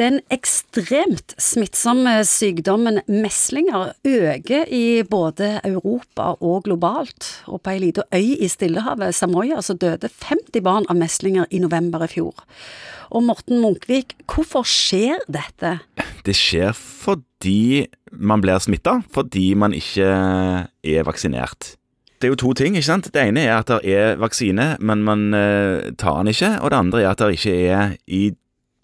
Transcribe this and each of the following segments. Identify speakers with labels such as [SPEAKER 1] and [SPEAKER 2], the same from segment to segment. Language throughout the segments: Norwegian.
[SPEAKER 1] Den ekstremt smittsomme sykdommen meslinger øker i både Europa og globalt, og på ei lita øy i Stillehavet, Samoya, så døde 50 barn av meslinger i november i fjor. Og Morten Munkvik, hvorfor skjer dette?
[SPEAKER 2] Det skjer fordi man blir smitta, fordi man ikke er vaksinert. Det er jo to ting. ikke sant? Det ene er at det er vaksine, men man eh, tar den ikke. Og det andre er at det ikke er i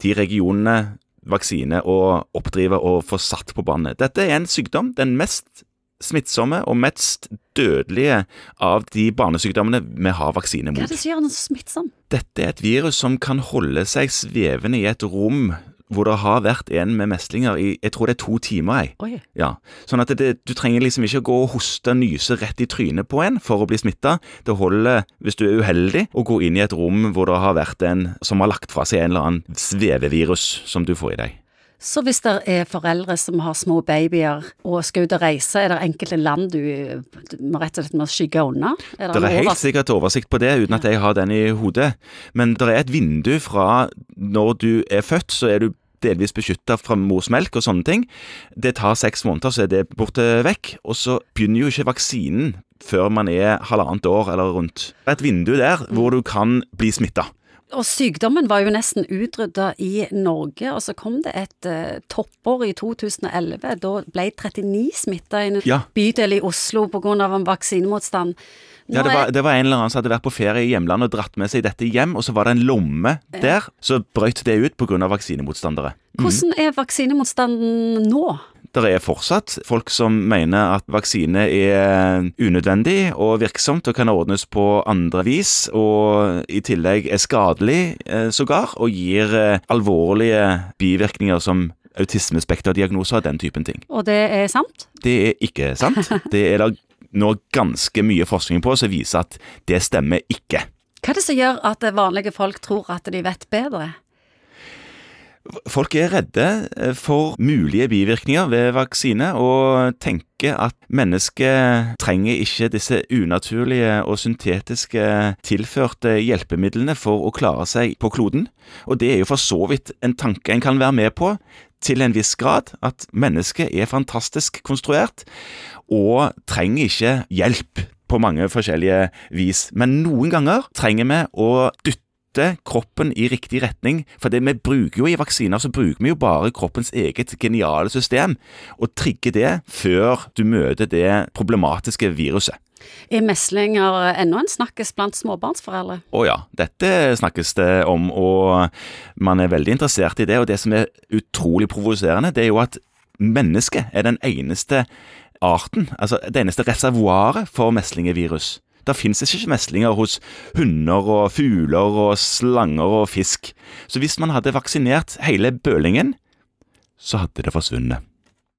[SPEAKER 2] de regionene vaksine å oppdrive og få satt på bandet. Dette er en sykdom, den mest smittsomme og mest dødelige av de barnesykdommene vi har vaksine mot.
[SPEAKER 1] Hva er det som gjør den så smittsom?
[SPEAKER 2] Dette er et virus som kan holde seg svevende i et rom hvor det har vært en med meslinger i jeg tror det er to timer. Jeg. Ja, sånn at det, Du trenger liksom ikke gå og hoste og nyse rett i trynet på en for å bli smitta. Det holder, hvis du er uheldig, å gå inn i et rom hvor det har vært en som har lagt fra seg en eller annen svevevirus som du får i deg.
[SPEAKER 1] Så hvis det er foreldre som har små babyer og skal ut og reise, er det enkelte land du, du må rett og slett må skygge unna? Er
[SPEAKER 2] Det er helt sikkert oversikt på det, uten at jeg har den i hodet. Men det er et vindu fra når du er født, så er du delvis beskytta fra morsmelk og sånne ting. Det tar seks måneder, så er det borte vekk. Og så begynner jo ikke vaksinen før man er halvannet år eller rundt. Det er et vindu der hvor du kan bli smitta.
[SPEAKER 1] Og sykdommen var jo nesten utrydda i Norge, og så kom det et uh, toppår i 2011. Da ble 39 smitta i en
[SPEAKER 2] Ja.
[SPEAKER 1] bydel i Oslo pga. en vaksinemotstand.
[SPEAKER 2] Ja, det var, det var en eller annen som hadde vært på ferie i hjemlandet og dratt med seg dette hjem, og så var det en lomme der. Så brøt det ut pga. vaksinemotstandere.
[SPEAKER 1] Hvordan er vaksinemotstanden nå?
[SPEAKER 2] Det er fortsatt folk som mener at vaksine er unødvendig og virksomt og kan ordnes på andre vis, og i tillegg er skadelig eh, sågar, og gir eh, alvorlige bivirkninger som autismespekterdiagnoser og den typen ting.
[SPEAKER 1] Og det er sant?
[SPEAKER 2] Det er ikke sant. Det er det nå ganske mye forskning på som viser at det stemmer ikke.
[SPEAKER 1] Hva er det som gjør at vanlige folk tror at de vet bedre?
[SPEAKER 2] Folk er redde eh, for mulige bivirkninger ved vaksine, og tenker at mennesket trenger ikke disse unaturlige og syntetiske tilførte hjelpemidlene for å klare seg på kloden. Og det er jo for så vidt en tanke en kan være med på, til en viss grad, at mennesket er fantastisk konstruert, og trenger ikke hjelp på mange forskjellige vis. Men noen ganger trenger vi å dytte dytte kroppen i riktig retning. For det vi bruker jo i vaksiner, så bruker vi jo bare kroppens eget geniale system, og trigger det før du møter det problematiske viruset.
[SPEAKER 1] Er meslinger ennå en snakkes blant småbarnsforeldre?
[SPEAKER 2] Å ja, dette snakkes det om, og man er veldig interessert i det. Og det som er utrolig provoserende, det er jo at mennesket er den eneste arten, altså det eneste reservoaret for meslingevirus. Det finnes ikke meslinger hos hunder og fugler og slanger og fisk. Så hvis man hadde vaksinert hele bølingen, så hadde det forsvunnet.